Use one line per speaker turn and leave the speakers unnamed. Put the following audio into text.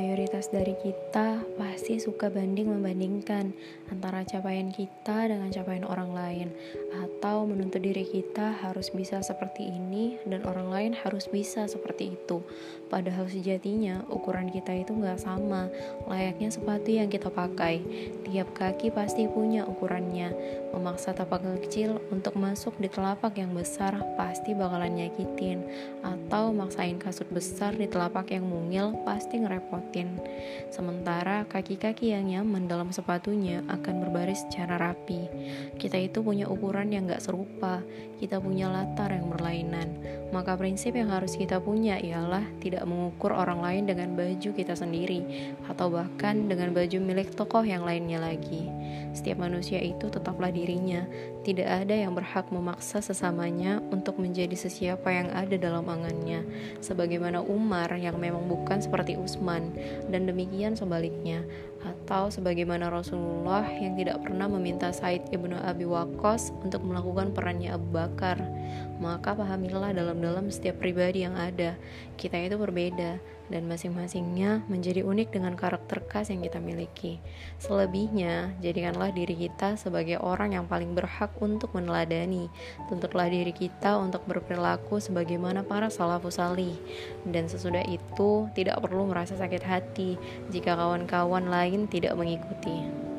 Mayoritas dari kita pasti suka banding membandingkan antara capaian kita dengan capaian orang lain atau menuntut diri kita harus bisa seperti ini dan orang lain harus bisa seperti itu. Padahal sejatinya ukuran kita itu nggak sama, layaknya sepatu yang kita pakai. Tiap kaki pasti punya ukurannya. Memaksa tapak kecil untuk masuk di telapak yang besar pasti bakalan nyakitin atau maksain kasut besar di telapak yang mungil pasti ngerepotin. Sementara kaki-kaki yang nyaman dalam sepatunya akan berbaris secara rapi. Kita itu punya ukuran yang gak serupa, kita punya latar yang berlainan. Maka prinsip yang harus kita punya ialah tidak mengukur orang lain dengan baju kita sendiri, atau bahkan dengan baju milik tokoh yang lainnya lagi. Setiap manusia itu tetaplah dirinya, tidak ada yang berhak memaksa sesamanya untuk menjadi sesiapa yang ada dalam sebagaimana Umar yang memang bukan seperti Utsman, dan demikian sebaliknya, atau sebagaimana Rasulullah yang tidak pernah meminta Said ibnu Abi Waqqas untuk melakukan perannya Abu Bakar. Maka pahamilah dalam-dalam setiap pribadi yang ada, kita itu berbeda, dan masing-masingnya menjadi unik dengan karakter khas yang kita miliki. Selebihnya, jadikanlah diri kita sebagai orang yang paling berhak untuk meneladani. Tuntutlah diri kita untuk berperilaku sebagaimana para salafus salih. Dan sesudah itu, tidak perlu merasa sakit hati jika kawan-kawan lain tidak mengikuti.